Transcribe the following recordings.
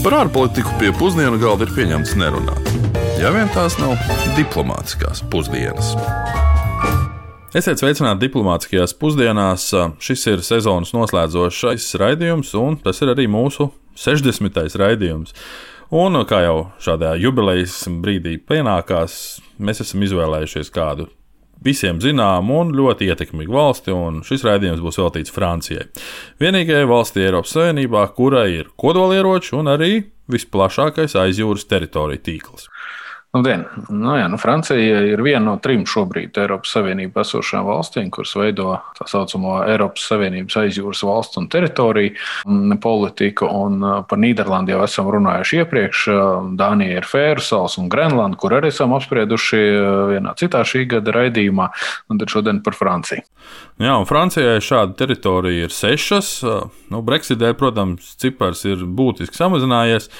Par ārpolitiku pie pusdienu galda ir pieņemts nerunāt. Ja vien tās nav diplomātiskās pusdienas. Esiet sveicināti diplomātiskajās pusdienās. Šis ir sezonas noslēdzošais raidījums, un tas ir arī mūsu 60. raidījums. Un, kā jau šādā jubilejas brīdī pienākās, mēs esam izvēlējušies kādu visiem zināmu un ļoti ietekmīgu valsti, un šis raidījums būs veltīts Francijai. Vienīgajai valstī Eiropas Savienībā, kurai ir kodolieroči un arī visplašākais aizjūras teritoriju tīkls. Labdien! Nu, jā, nu, Francija ir viena no trim šobrīd Eiropas Savienībā esošām valstīm, kuras veido tā saucamo Eiropas Savienības aizjūras valsts un teritoriju mm, politiku. Un uh, par Nīderlandi jau esam runājuši iepriekš. Uh, Dānija ir Fēru salas un Grenlanda, kur arī esam apsprieduši uh, vienā citā šī gada raidījumā, un tad šodien par Franciju. Jā, un Francijai šāda teritorija ir sešas. Nu, Brexitē, protams, cipars ir būtiski samazinājies,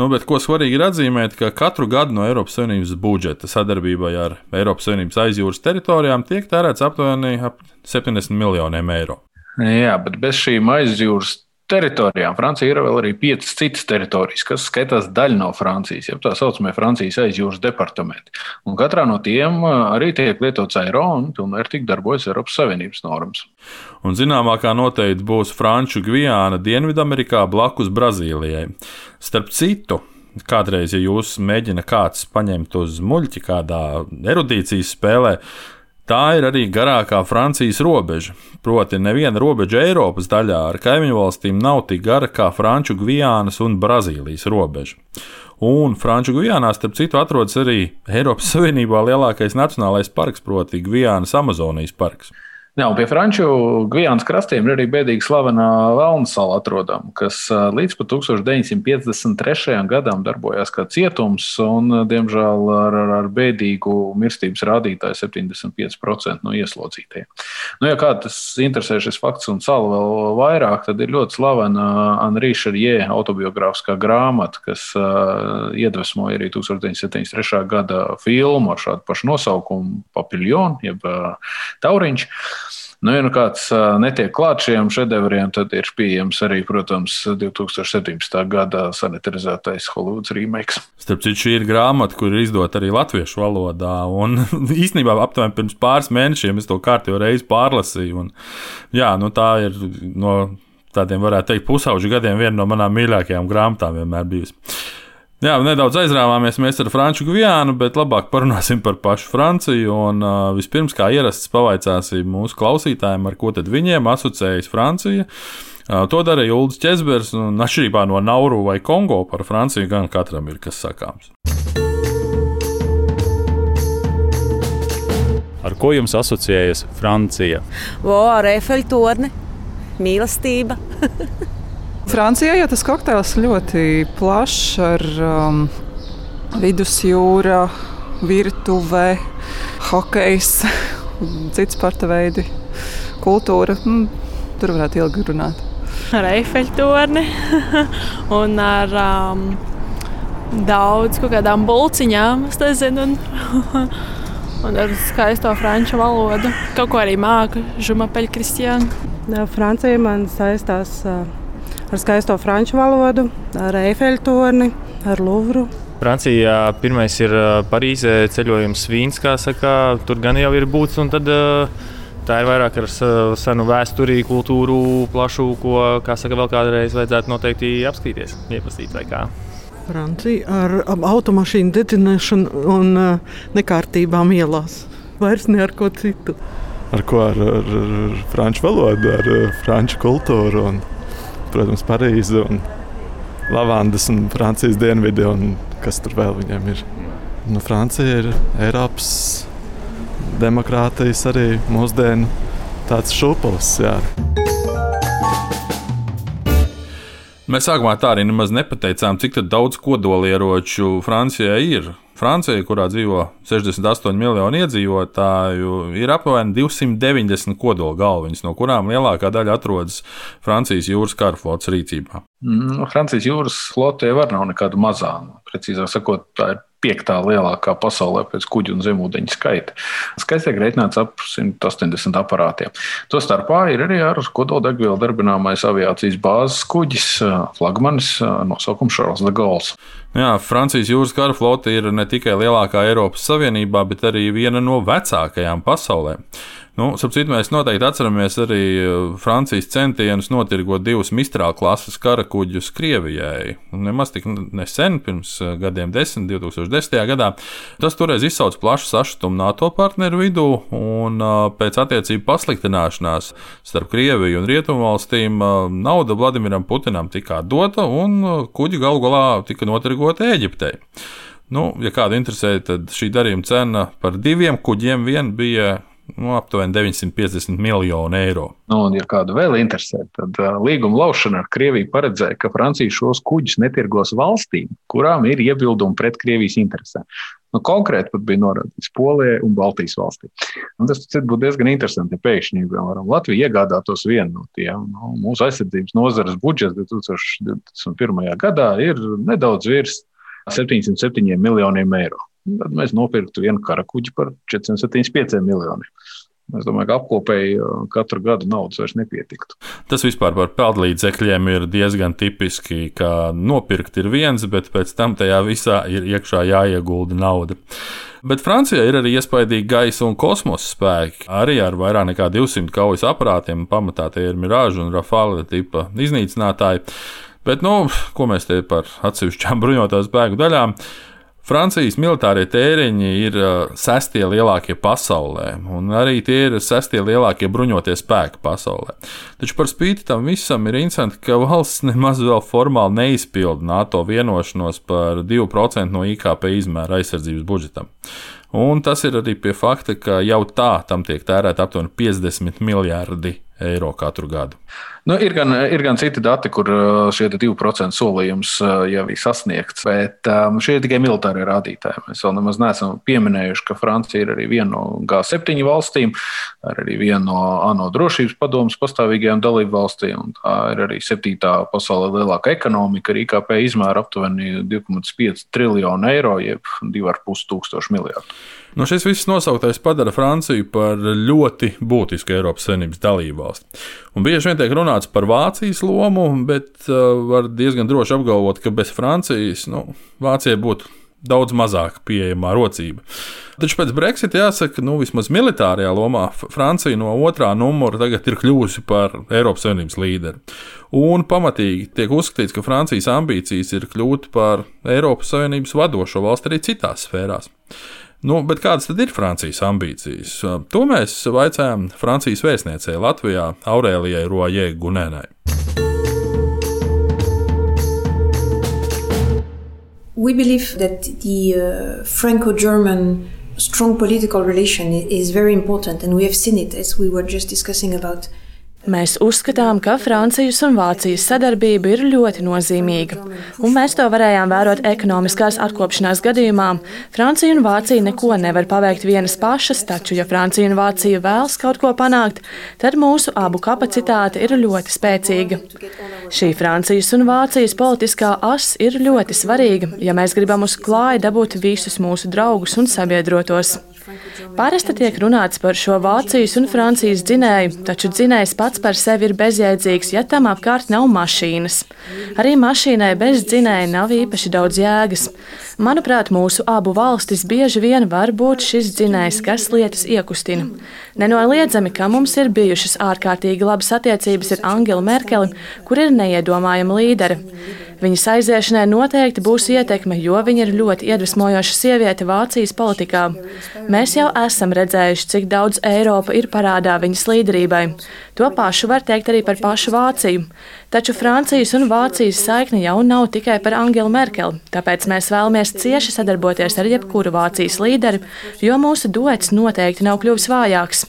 nu, bet ko svarīgi ir atzīmēt, ka katru gadu no Eiropas Savienības budžeta sadarbībai ar Eiropas Savienības aizjūras teritorijām tiek tērēts aptuveni ap 70 miljoniem eiro. Jā, bet bez šīm aizjūras teritorijām. Francija ir vēl arī piecas citas teritorijas, kas skaitās daļa no Francijas, jau tā saucamie Francijas aizjūras departamenti. Un katrā no tiem arī tiek lietots eiro un pilnvērtīgi darbojas Eiropas Savienības normas. Un zināmākā noteikti būs Franču Gvijāna Dienvidamerikā blakus Brazīlijai. Starp citu, kādreiz, ja jūs mēģināt kāds paņemt uz muļķi kādā erudīcijas spēlē, tā ir arī garākā Francijas robeža. Proti, neviena robeža Eiropas daļā ar kaimiņu valstīm nav tik gara kā Franču Gvijānas un Brazīlijas robeža. Un Franču Gvijānā, starp citu, atrodas arī Eiropas Savienībā lielākais nacionālais parks, proti, Gvijānas Amazonijas parks. Jā, un pie Franču Gvijānas krastiem ir arī bēdīgi slavenā Velna sala atrodama, kas līdz pat 1953. gadam darbojās kā cietums, un, diemžēl, ar, ar, ar bēdīgu mirstības rādītāju 75% no ieslodzītajiem. Nu, ja kādam interesē šis fakts un sala vēl vairāk, tad ir ļoti slavena Anri Šarjē autobiogrāfiskā grāmata, kas uh, iedvesmoja arī 1973. gada filmu ar šādu pašu nosaukumu Papiljonu, jeb uh, Tauriņš. Nu, ja nu kāds netiek klāt šiem šedevriem, tad ir pieejams arī, protams, 2017. gada sanitarizētais Hollywoods remakes. Starp citu, šī ir grāmata, kur ir izdota arī latviešu valodā. Un īstenībā aptuveni pirms pāris mēnešiem es to kārtīgi reizi pārlasīju. Un, jā, nu, tā ir no tādiem, varētu teikt, pusauģu gadiem viena no manām mīļākajām grāmatām vienmēr bijusi. Jā, nedaudz aizrāvāmies mēs ar Franču Gvijānu, bet labāk parunāsim par pašu Franciju. Un, uh, vispirms, kā ierasts, pavaicāsim mūsu klausītājiem, ar ko tad viņiem asociējas Francija. Uh, to dara Juldis Česbers, un atšķirībā no Nauru vai Kongo par Franciju gan katram ir kas sakāms. Ar ko jums asociējas Francija? O, ar Eifeļtorni, mīlestība. Francijā jau tas kokteils ļoti plašs ar um, vidusjūra, virtuve, hokejs, cits sporta veidi, kultūra. Mm, tur varētu ilgi runāt. Ar eifeļtorni un ar um, daudz kādām bulciņām, es nezinu. Un, un ar skaisto franču valodu. Kaut ko arī māku, žumapeļu kristiānu. Francija man saistās uh, ar skaisto franču valodu, ar Eifeļu torni, ar Luvru. Francijā pirmais ir Parīzē ceļojums Vīns, kā saka, tur gan jau ir būts. Tad, tā ir vairāk ar senu vēsturi, kultūru, plašu, ko, kā saka, vēl kādreiz vajadzētu noteikti apskatīties, iepazīt vai kā. Francija ar automašīnu dedzināšanu un nekārtībām ielās. Vairs ne ar ko citu. Ar ko? Ar, ar, ar franču valodu, ar franču kultūru. Un protams, Parīzi un Lavandas un Francijas dienvidi un kas tur vēl viņiem ir. Nu, Francija ir Eiropas demokrātijas arī mūsdienu tāds šūpulis. Jā. Mēs sākumā tā arī nemaz nepateicām, cik daudz kodolieroču Francijai ir. Francija, kurā dzīvo 68 miljoni iedzīvotāju, ir apmēram 290 kodola galviņas, no kurām lielākā daļa atrodas Francijas jūras karaflotes rīcībā. Mm, Francijas jūras flote jau nav nekāda mazā. Precīzāk sakot, tā ir piektā lielākā pasaulē pēc kuģu un zemūdeņu skaita. Skaits tiek rēķināts ap 180 aparātiem. Tostarpā ir arī ar kodoldegvielu darbināmais aviācijas bāzes kuģis, flagmanis nosaukums Šarls de Gauls. Jā, Francijas jūras kara flote ir ne tikai lielākā Eiropas Savienībā, bet arī viena no vecākajām pasaulē. Nu, Sapratu, mēs noteikti atceramies arī uh, Francijas centienus notirgot divus Mistrāla klases karakuģus Krievijai. Nemaz tik nesen, pirms uh, gadiem, 10, 2010. gadā. Tas toreiz izsauca plašu sašutumu NATO partneru vidū, un uh, pēc attiecību pasliktināšanās starp Krieviju un Rietumvalstīm nauda Vladimiram Putinam tika dota, un kuģi galu galā tika notirgoti Eģiptei. Nu, ja kādu interesē, tad šī darījuma cena par diviem kuģiem vien bija nu, aptuveni 950 miljonu eiro. Nu, un, ja kādu vēl interesē, tad uh, līguma laušana ar Krieviju paredzēja, ka Francija šos kuģus netirgos valstīm, kurām ir iebildumi pret Krievijas interesēm. Nu, konkrēti pat bija norādīts Polijai un Baltijas valstī. Un tas būtu diezgan interesanti, ja pēkšņi piemēram, Latvija iegādātos vienu no tiem. Nu, mūsu aizsardzības nozares budžets 2021. gadā ir nedaudz virs 707 miljoniem eiro. Tad mēs nopirktu vienu karakuģi par 475 miljoniem. Es domāju, ka apkopēji uh, katru gadu naudas vairs nepietiktu. Tas vispār par peldlīdzekļiem ir diezgan tipiski, ka nopirkt ir viens, bet pēc tam tajā visā ir iekšā jāiegulda nauda. Bet Francijā ir arī iespaidīgi gaisa un kosmosa spēki. Arī ar vairāk nekā 200 kaujas aparātiem, pamatā tie ir Mirāža un Rafāla tipa iznīcinātāji. Bet, nu, ko mēs te par atsevišķām bruņotās spēku daļām? Francijas militārie tēriņi ir sestie lielākie pasaulē, un arī tie ir sestie lielākie bruņotie spēki pasaulē. Taču par spīti tam visam ir interesanti, ka valsts nemaz vēl formāli neizpilda NATO vienošanos par 2% no IKP izmēra aizsardzības budžetam. Un tas ir arī pie fakta, ka jau tā tam tiek tērēta aptuveni 50 miljardi eiro katru gadu. Nu, ir, gan, ir gan citi dati, kur uh, šie 2% solījums uh, jau ir sasniegts, bet um, šie ir tikai militārie rādītāji. Mēs vēl nemaz neesam pieminējuši, ka Francija ir arī viena no G7 valstīm, arī viena no ANO drošības padomus pastāvīgajām dalību valstīm. Tā ir arī septītā pasaulē lielākā ekonomika ar IKP izmēru aptuveni 2,5 triljonu eiro, jeb 2,5 tūkstošu miljardu. Nu, šis viss nosauktais padara Franciju par ļoti būtisku Eiropas Savienības dalību valsti. Un bieži vien tiek runāts par Vācijas lomu, bet uh, var diezgan droši apgalvot, ka bez Francijas nu, Vācijai būtu daudz mazāk pieejamā rocība. Taču pēc Brexit jāsaka, nu, vismaz militārajā lomā Francija no otrā numura tagad ir kļuvusi par Eiropas Savienības līderi. Un pamatīgi tiek uzskatīts, ka Francijas ambīcijas ir kļūt par Eiropas Savienības vadošo valsti arī citās sfērās. Nu, bet kādas tad ir Francijas ambīcijas? To mēs vaicājām Francijas vēstniecei Latvijā Aurēlijai Rojē Gunēnai. We believe that the uh, Franco-German strong political relation is very important, and we have seen it as we were just discussing about Mēs uzskatām, ka Francijas un Vācijas sadarbība ir ļoti nozīmīga, un mēs to varējām vērot ekonomiskās atkopšanās gadījumā. Francija un Vācija neko nevar paveikt vienas pašas, taču, ja Francija un Vācija vēlas kaut ko panākt, tad mūsu abu kapacitāte ir ļoti spēcīga. Šī Francijas un Vācijas politiskā as ir ļoti svarīga, ja mēs gribam uz klāja dabūt visus mūsu draugus un sabiedrotos. Parasti tiek runāts par šo Vācijas un Francijas dzinēju, taču dzinējs pats par sevi ir bezjēdzīgs, ja tam apkārt nav mašīnas. Arī mašīnai bez dzinēja nav īpaši daudz jēgas. Manuprāt, mūsu abu valstis bieži vien var būt šis dzinējs, kas lietas iekustina. Nenoliedzami, ka mums ir bijušas ārkārtīgi labas attiecības ar Angelu Merkeli, kur ir neiedomājama līdere. Viņas aiziešanai noteikti būs ietekme, jo viņa ir ļoti iedvesmojoša sieviete Vācijas politikā. Mēs jau esam redzējuši, cik daudz Eiropa ir parādā viņas līderībai. To pašu var teikt arī par pašu Vāciju. Taču Francijas un Vācijas saikne jau nav tikai par Angelu Merkeli, tāpēc mēs vēlamies cieši sadarboties ar jebkuru Vācijas līderi, jo mūsu duets noteikti nav kļuvis vājāks.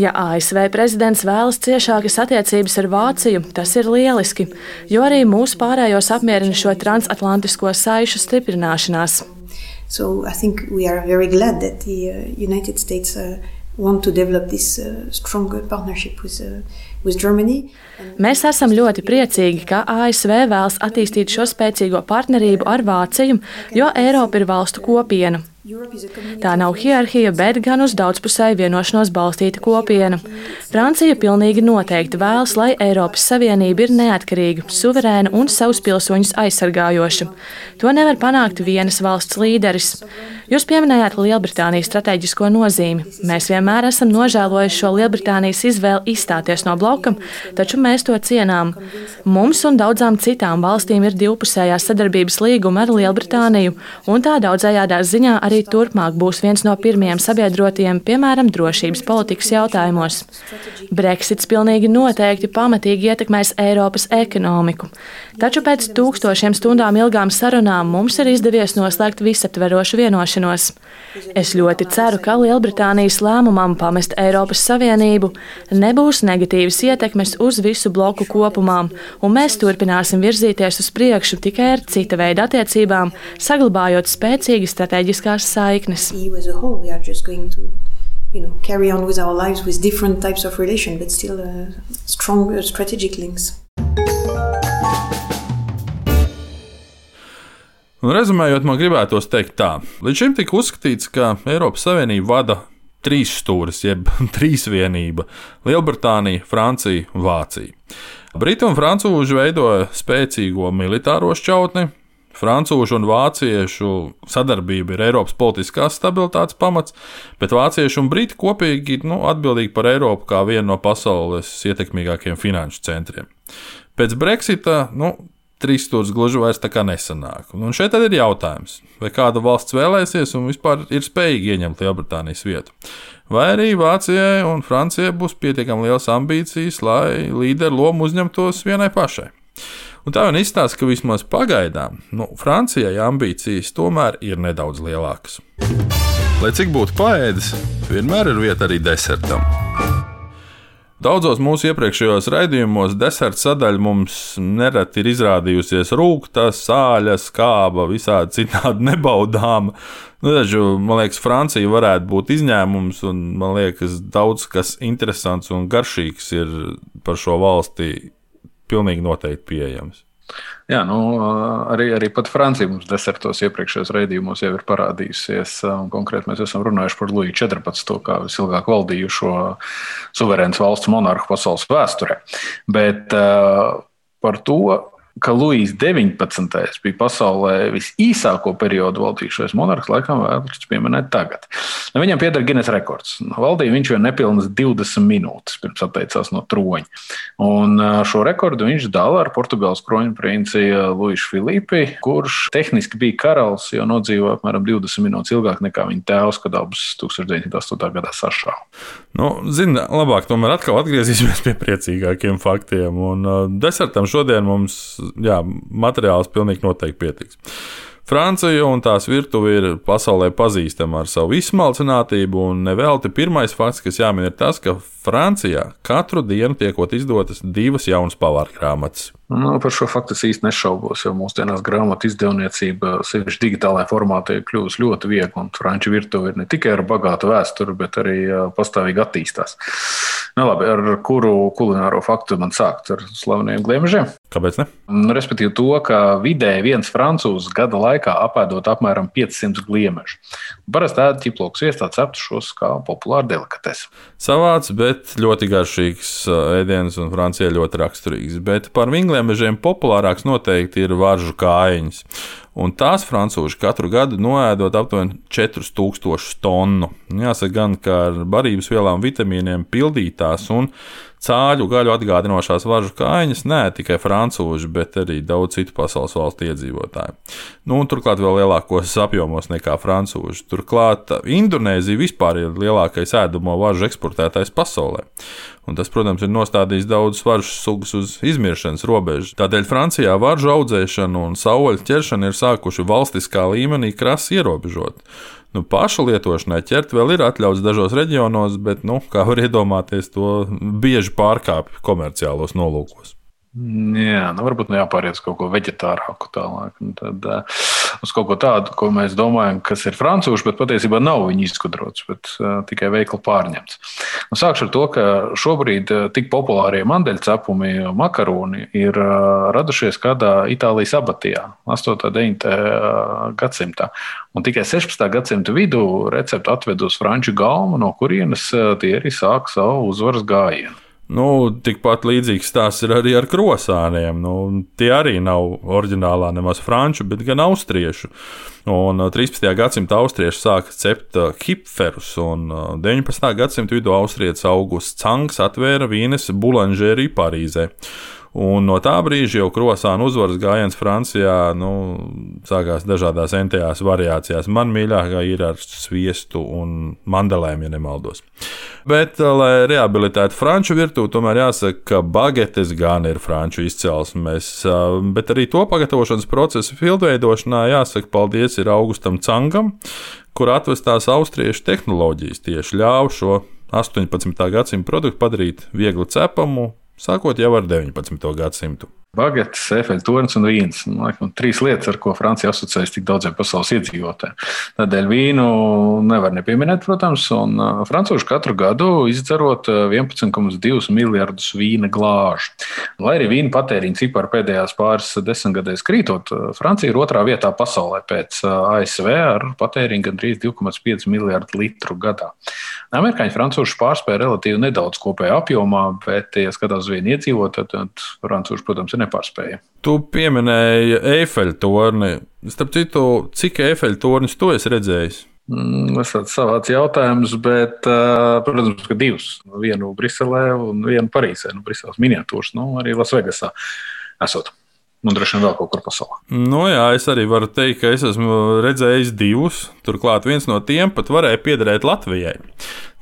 Ja ASV prezidents vēlas ciešākas attiecības ar Vāciju, tas ir lieliski, jo arī mūsu pārējos apmierina šo transatlantisko saišu stiprināšanās. So I think we are very glad that the uh, United States uh, want to develop this uh, stronger partnership with, uh, with Germany. Mēs esam ļoti priecīgi, ka ASV vēlas attīstīt šo spēcīgo partnerību ar Vāciju, jo Eiropa ir valstu kopiena. Tā nav hierarhija, bet gan uz daudzpusēju vienošanos balstīta kopiena. Francija pilnīgi noteikti vēlas, lai Eiropas Savienība ir neatkarīga, suverēna un savus pilsoņus aizsargājoša. To nevar panākt vienas valsts līderis. Jūs pieminējāt Lielbritānijas strateģisko nozīmi. Mēs vienmēr esam nožēlojuši šo Lielbritānijas izvēli izstāties no bloka, taču mēs to cienām. Mums un daudzām citām valstīm ir divpusējās sadarbības līguma ar Lielbritāniju, un tā daudzējādā ziņā arī turpmāk būs viens no pirmajiem sabiedrotiem, piemēram, drošības politikas jautājumos. Brexits pilnīgi noteikti pamatīgi ietekmēs Eiropas ekonomiku. Taču pēc tūkstošiem stundām ilgām sarunām mums ir izdevies noslēgt visaptverošu vienošanos. Es ļoti ceru, ka Lielbritānijas lēmumam pamest Eiropas Savienību nebūs negatīvas ietekmes uz visu bloku kopumā, un mēs turpināsim virzīties uz priekšu tikai ar cita veida attiecībām, saglabājot spēcīgas strateģiskās saiknes. You know, carry on with our lives with different types of relation, but still uh, strong uh, strategic links. Un rezumējot, man gribētos teikt tā. Līdz šim tika uzskatīts, ka Eiropas Savienība vada trīs stūris, jeb trīs vienība - Lielbritānija, Francija Vācija. Briti un francūži veidoja spēcīgo militāro šķautni. Francūžu un vāciešu sadarbība ir Eiropas politiskās stabilitātes pamats, bet vācieši un briti kopīgi nu, atbildīgi par Eiropu kā vienu no pasaules ietekmīgākajiem finanšu centriem. Pēc Brexita nu, trīs stūris gluži vairs tā kā nesanāk. Un šeit ir jautājums, vai kāda valsts vēlēsies un vispār ir spējīga ieņemt Lielbritānijas vietu. Vai arī Vācijai un Francijai būs pietiekami liels ambīcijas, lai līderu lomu uzņemtos vienai pašai. Un tā vien izstāsta, ka vismaz pagaidām nu, Francijai ambīcijas tomēr ir nedaudz lielākas. Lai cik būtu paēdis, vienmēr ir vieta arī desertam. Daudzos mūsu iepriekšējos raidījumos deserta sadaļa mums nereti ir izrādījusies rūkta, sāļa, skāba, visādi citādi nebaudāma. Nu, taču, man liekas, Francija varētu būt izņēmums, un man liekas, daudz kas interesants un garšīgs ir par šo valsti pilnīgi noteikti pieejams. Jā, nu, arī, arī Francija mums desertos iepriekšējos raidījumos jau ir parādījusies. Konkrēti mēs esam runājuši par Luiju 14. kā visilgāk valdījušo suverēnas valsts monarhu pasaules vēsturē. Bet uh, par to, ka Luīs 19. bija pasaulē visīsāko periodu valdījušais monarhs, laikam vērts pieminēt tagad. Nu, viņam pieder Guinness rekords. Valdīja viņš jau nepilnas 20 minūtes pirms atteicās no troņa. Un šo rekordu viņš dala ar Portugāles kroņprinci Luīšu Filipi, kurš tehniski bija karalis, jo nodzīvoja apmēram 20 minūtes ilgāk nekā viņa tēvs, kad abas 1908. gadā sašāva. Nu, Zini, labāk tomēr atkal atgriezīsimies pie priecīgākiem faktiem. Un uh, desertam šodien mums jā, materiāls pilnīgi noteikti pietiks. Francija un tās virtuve ir pasaulē pazīstama ar savu izsmalcinātību, un nevelti pirmais fakts, kas jāmin, ir tas, ka Francijā katru dienu tiekot izdotas divas jaunas pavāra grāmatas. Nu, par šo faktu es īsti nešaubos, jo mūsdienās grāmatu izdevniecība, sevišķi digitālajā formātā, ir kļuvusi ļoti viegla. Un franču virtuve ir ne tikai ar bagātu vēsturi, bet arī pastāvīgi attīstās. Nu, labi, ar kuru kulināro faktu man sākt? Ar slaveniem gliemežiem? Kāpēc ne? Respektīvi, to, ka vidēji viens francūzs gada laikā apēdot apmēram 500 gliemežu. Parasti ēda ķiploks iestādes aptušos kā populāru delikatesi. Savāds, bet ļoti garšīgs ēdiens un Francijai ļoti raksturīgs. Bet par vingliem mežiem populārāks noteikti ir varžu kājiņas. Un tās frančūži katru gadu noēdot aptuveni 4000 tonu. Jāsaka, gan ar barības vielām, vitamīniem pildītās un cāļu gaļu atgādinošās varžu kājiņas ne tikai frančūži, bet arī daudz citu pasaules valstu iedzīvotāju. Nu, turklāt vēl lielākos apjomos nekā frančūži. Turklāt Indonēzija vispār ir lielākais ēdumu varžu eksportētājs pasaulē. Un tas, protams, ir nostādījis daudzas varžu sugas uz izmiršanas robežas. Tādēļ Francijā varžu audzēšana un sauļu ķeršana ir sākuši valstiskā līmenī krasi ierobežot. Nu, pašu lietošanai ķert vēl ir atļauts dažos reģionos, bet, nu, kā var iedomāties, to bieži pārkāpj komerciālos nolūkos. Jā, nu varbūt nu jāpāriet uz kaut ko vegetārāku tālāk. Tad, uz kaut ko tādu, ko mēs domājam, kas ir francūši, bet patiesībā nav viņi izgudrots, bet uh, tikai veikli pārņemts. Nu, sākšu ar to, ka šobrīd uh, tik populārie mandeļcepumi, makaroni ir uh, radušies kādā Itālijas abatijā 8. un 9. gadsimtā. Un tikai 16. gadsimta vidū recepti atved uz franču galmu, no kurienes tie arī sāk savu uzvaras gājienu. Nu, tikpat līdzīgs stāsts ir arī ar krosāniem. Nu, tie arī nav oriģinālā nemaz franču, bet gan austriešu. Un 13. Uh, gadsimta austrieši sāka cept uh, hipferus, un 19. Uh, gadsimta vidū austrietis Augusts Canks atvēra vīnes bulanžēriju Parīzē. Un no tā brīža jau krosāna uzvaras gājiens Francijā nu, sākās dažādās NTAs variācijās. Man mīļākā ir ar sviestu un mandelēm, ja nemaldos. Bet, eh, lai rehabilitētu franču virtuvi, tomēr jāsaka, ka bagetes gan ir franču izcelsmes, eh, bet arī to pagatavošanas procesu filtveidošanā jāsaka paldies ir Augustam Cangam, kur atvestās austriešu tehnoloģijas tieši ļāva šo 18. gadsimta produktu padarīt viegli cepamu, sākot jau ar 19. gadsimtu. Bagetes, efeļu tornis un vīns. Nu, laikam, trīs lietas, ar ko Francija asociējas tik daudziem pasaules iedzīvotājiem. Tādēļ vīnu nevar nepieminēt, protams, un francūži katru gadu izdzerot 11,2 miljardus vīna glāžu. Lai arī vīna patēriņa cipari pēdējās pāris desmitgadēs krītot, Francija ir otrā vietā pasaulē pēc ASV ar patēriņu gandrīz 2,5 miljardu litru gadā. Amerikāņi francūši pārspēja relatīvi nedaudz kopējā apjomā, bet, ja skatās uz vienu iedzīvotāju, tad francūši, protams, ir nepārspējami. Tu pieminēji Eifeļa torni. Starp citu, cik Eifeļa tornis tu esi redzējis? Mm, tas ir savāds jautājums, bet, protams, ka divus. Vienu Briselē un vienu Parīzē, nu, Briseles miniatūras, nu, arī Lasvegasā esot. Un droši vien vēl kaut kur pasaulē. Nu, jā, es arī varu teikt, ka es esmu redzējis divus. Turklāt viens no tiem pat varēja piederēt Latvijai.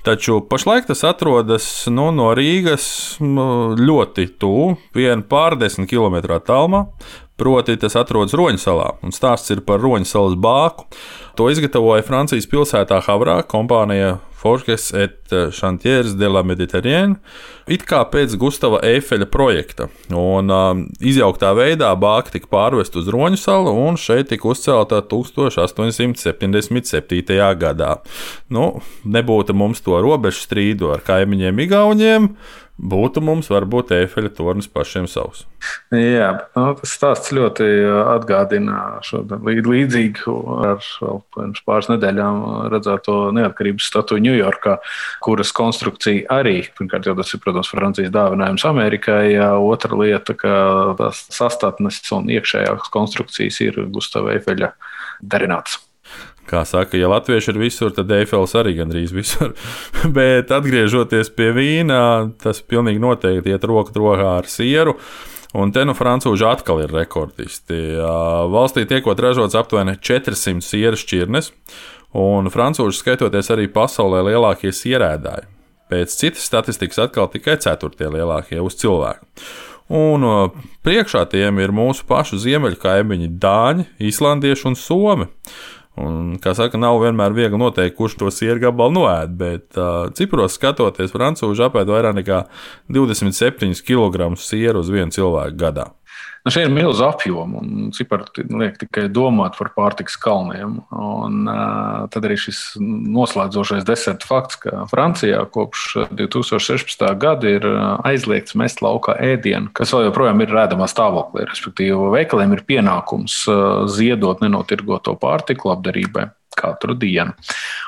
Taču pašlaik tas atrodas nu, no Rīgas ļoti tuvu, vien pārdesmit km tālumā. Proti, tas atrodas Roņsalā, un stāsts ir par Roņsalas bāku. To izgatavoja Francijas pilsētā Havrā kompānija Forges et Chantiers de la Mediterrāne, it kā pēc Gustava Eifeļa projekta. Un um, izjauktā veidā bāka tika pārvest uz Roņu salu, un šeit tika uzcelta 1877. gadā. Nu, nebūtu mums to robežu strīdu ar kaimiņiem Igauniem būtu mums varbūt efeļa tornis pašiem savs. Jā, nu, tas stāsts ļoti atgādina šo līdzīgu ar pirms pāris nedēļām redzēto neatkarības statuju Ņujorkā, kuras konstrukcija arī, pirmkārt, jau tas ir, protams, Francijas dāvinājums Amerikai, otra lieta, ka tās sastatnes un iekšējās konstrukcijas ir Gustava Efeļa darināts. Kā saka, ja latvieši ir visur, tad Eifels arī gandrīz visur. Bet atgriežoties pie vīna, tas pilnīgi noteikti iet roku rokā ar sieru. Un te nu frančūži atkal ir rekordisti. Valstī tiekot ražots aptuveni 400 sieru šķirnes, un frančūži skaitoties arī pasaulē lielākie sierēdāji. Pēc citas statistikas atkal tikai ceturtie lielākie uz cilvēku. Un priekšā tiem ir mūsu pašu ziemeļu kaimiņi Dāņi, Islandieši un Somi. Un, kā saka, nav vienmēr viegli noteikt, kurš to sieru gabalu noēd, bet uh, cipros skatoties, frančūži apēd vairāk nekā 27 kg sieru uz vienu cilvēku gadā. Nu, šeit ir milzīga apjoma, un cipari liek tikai domāt par pārtikas kalniem. Un, uh, tad arī šis noslēdzošais deserta fakts, ka Francijā kopš 2016. gada ir aizliegts mest laukā ēdienu, kas vēl joprojām ir redzamā stāvoklī. Respektīvi, veikaliem ir pienākums ziedot nenotirgoto pārtiku labdarībai katru dienu.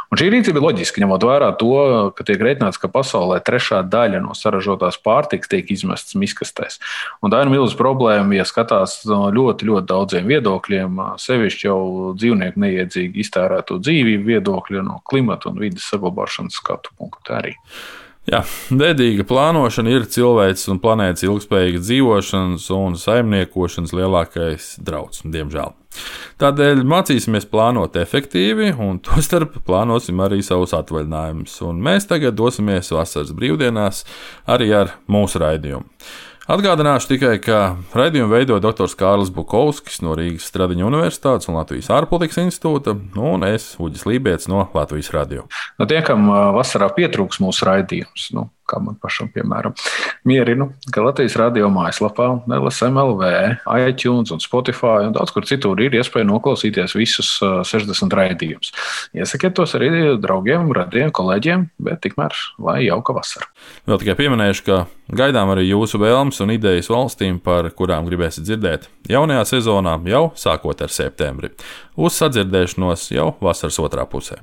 Un šī rīcība ir loģiska, ņemot vērā to, ka tiek rēķināts, ka pasaulē trešā daļa no saražotās pārtikas tiek izmestas miskastēs. Un tā ir milzīga problēma, ja skatās no ļoti, ļoti daudziem viedokļiem, sevišķi jau dzīvnieku neiedzīgi iztērēto dzīvību viedokļu, no klimata un vidas saglabāšanas skatu punktu arī. Jā, dedīga plānošana ir cilvēks un planētas ilgspējīgas dzīvošanas un saimniekošanas lielākais drauds, diemžēl. Tādēļ mācīsimies plānot efektīvi, un tostarp plānosim arī savus atvaļinājumus. Un mēs tagad dosimies vasaras brīvdienās arī ar mūsu raidījumu. Atgādināšu tikai, ka raidījumu veido dr. Kārlis Bukovskis no Rīgas Stradiņa Universitātes un Latvijas ārpolitikas institūta, un es, Uģis Lībijams no Latvijas radio. Nu, tie, kam vasarā pietrūks mūsu raidījums, nu, kā man pašam, piemēram. Mierinu, ka Latvijas radio mājaslapā, LSMLV, iTunes un Spotify un daudz kur citur ir iespēja noklausīties visus 60 raidījumus. Iesakiet tos arī draugiem, radiem, kolēģiem, bet tikmēr lai jauka vasara. Vēl tikai pieminēšu, ka gaidām arī jūsu vēlmes un idejas valstīm, par kurām gribēsiet dzirdēt jaunajā sezonā, jau sākot ar septembri. Uz sadzirdēšanos jau vasaras otrā pusē.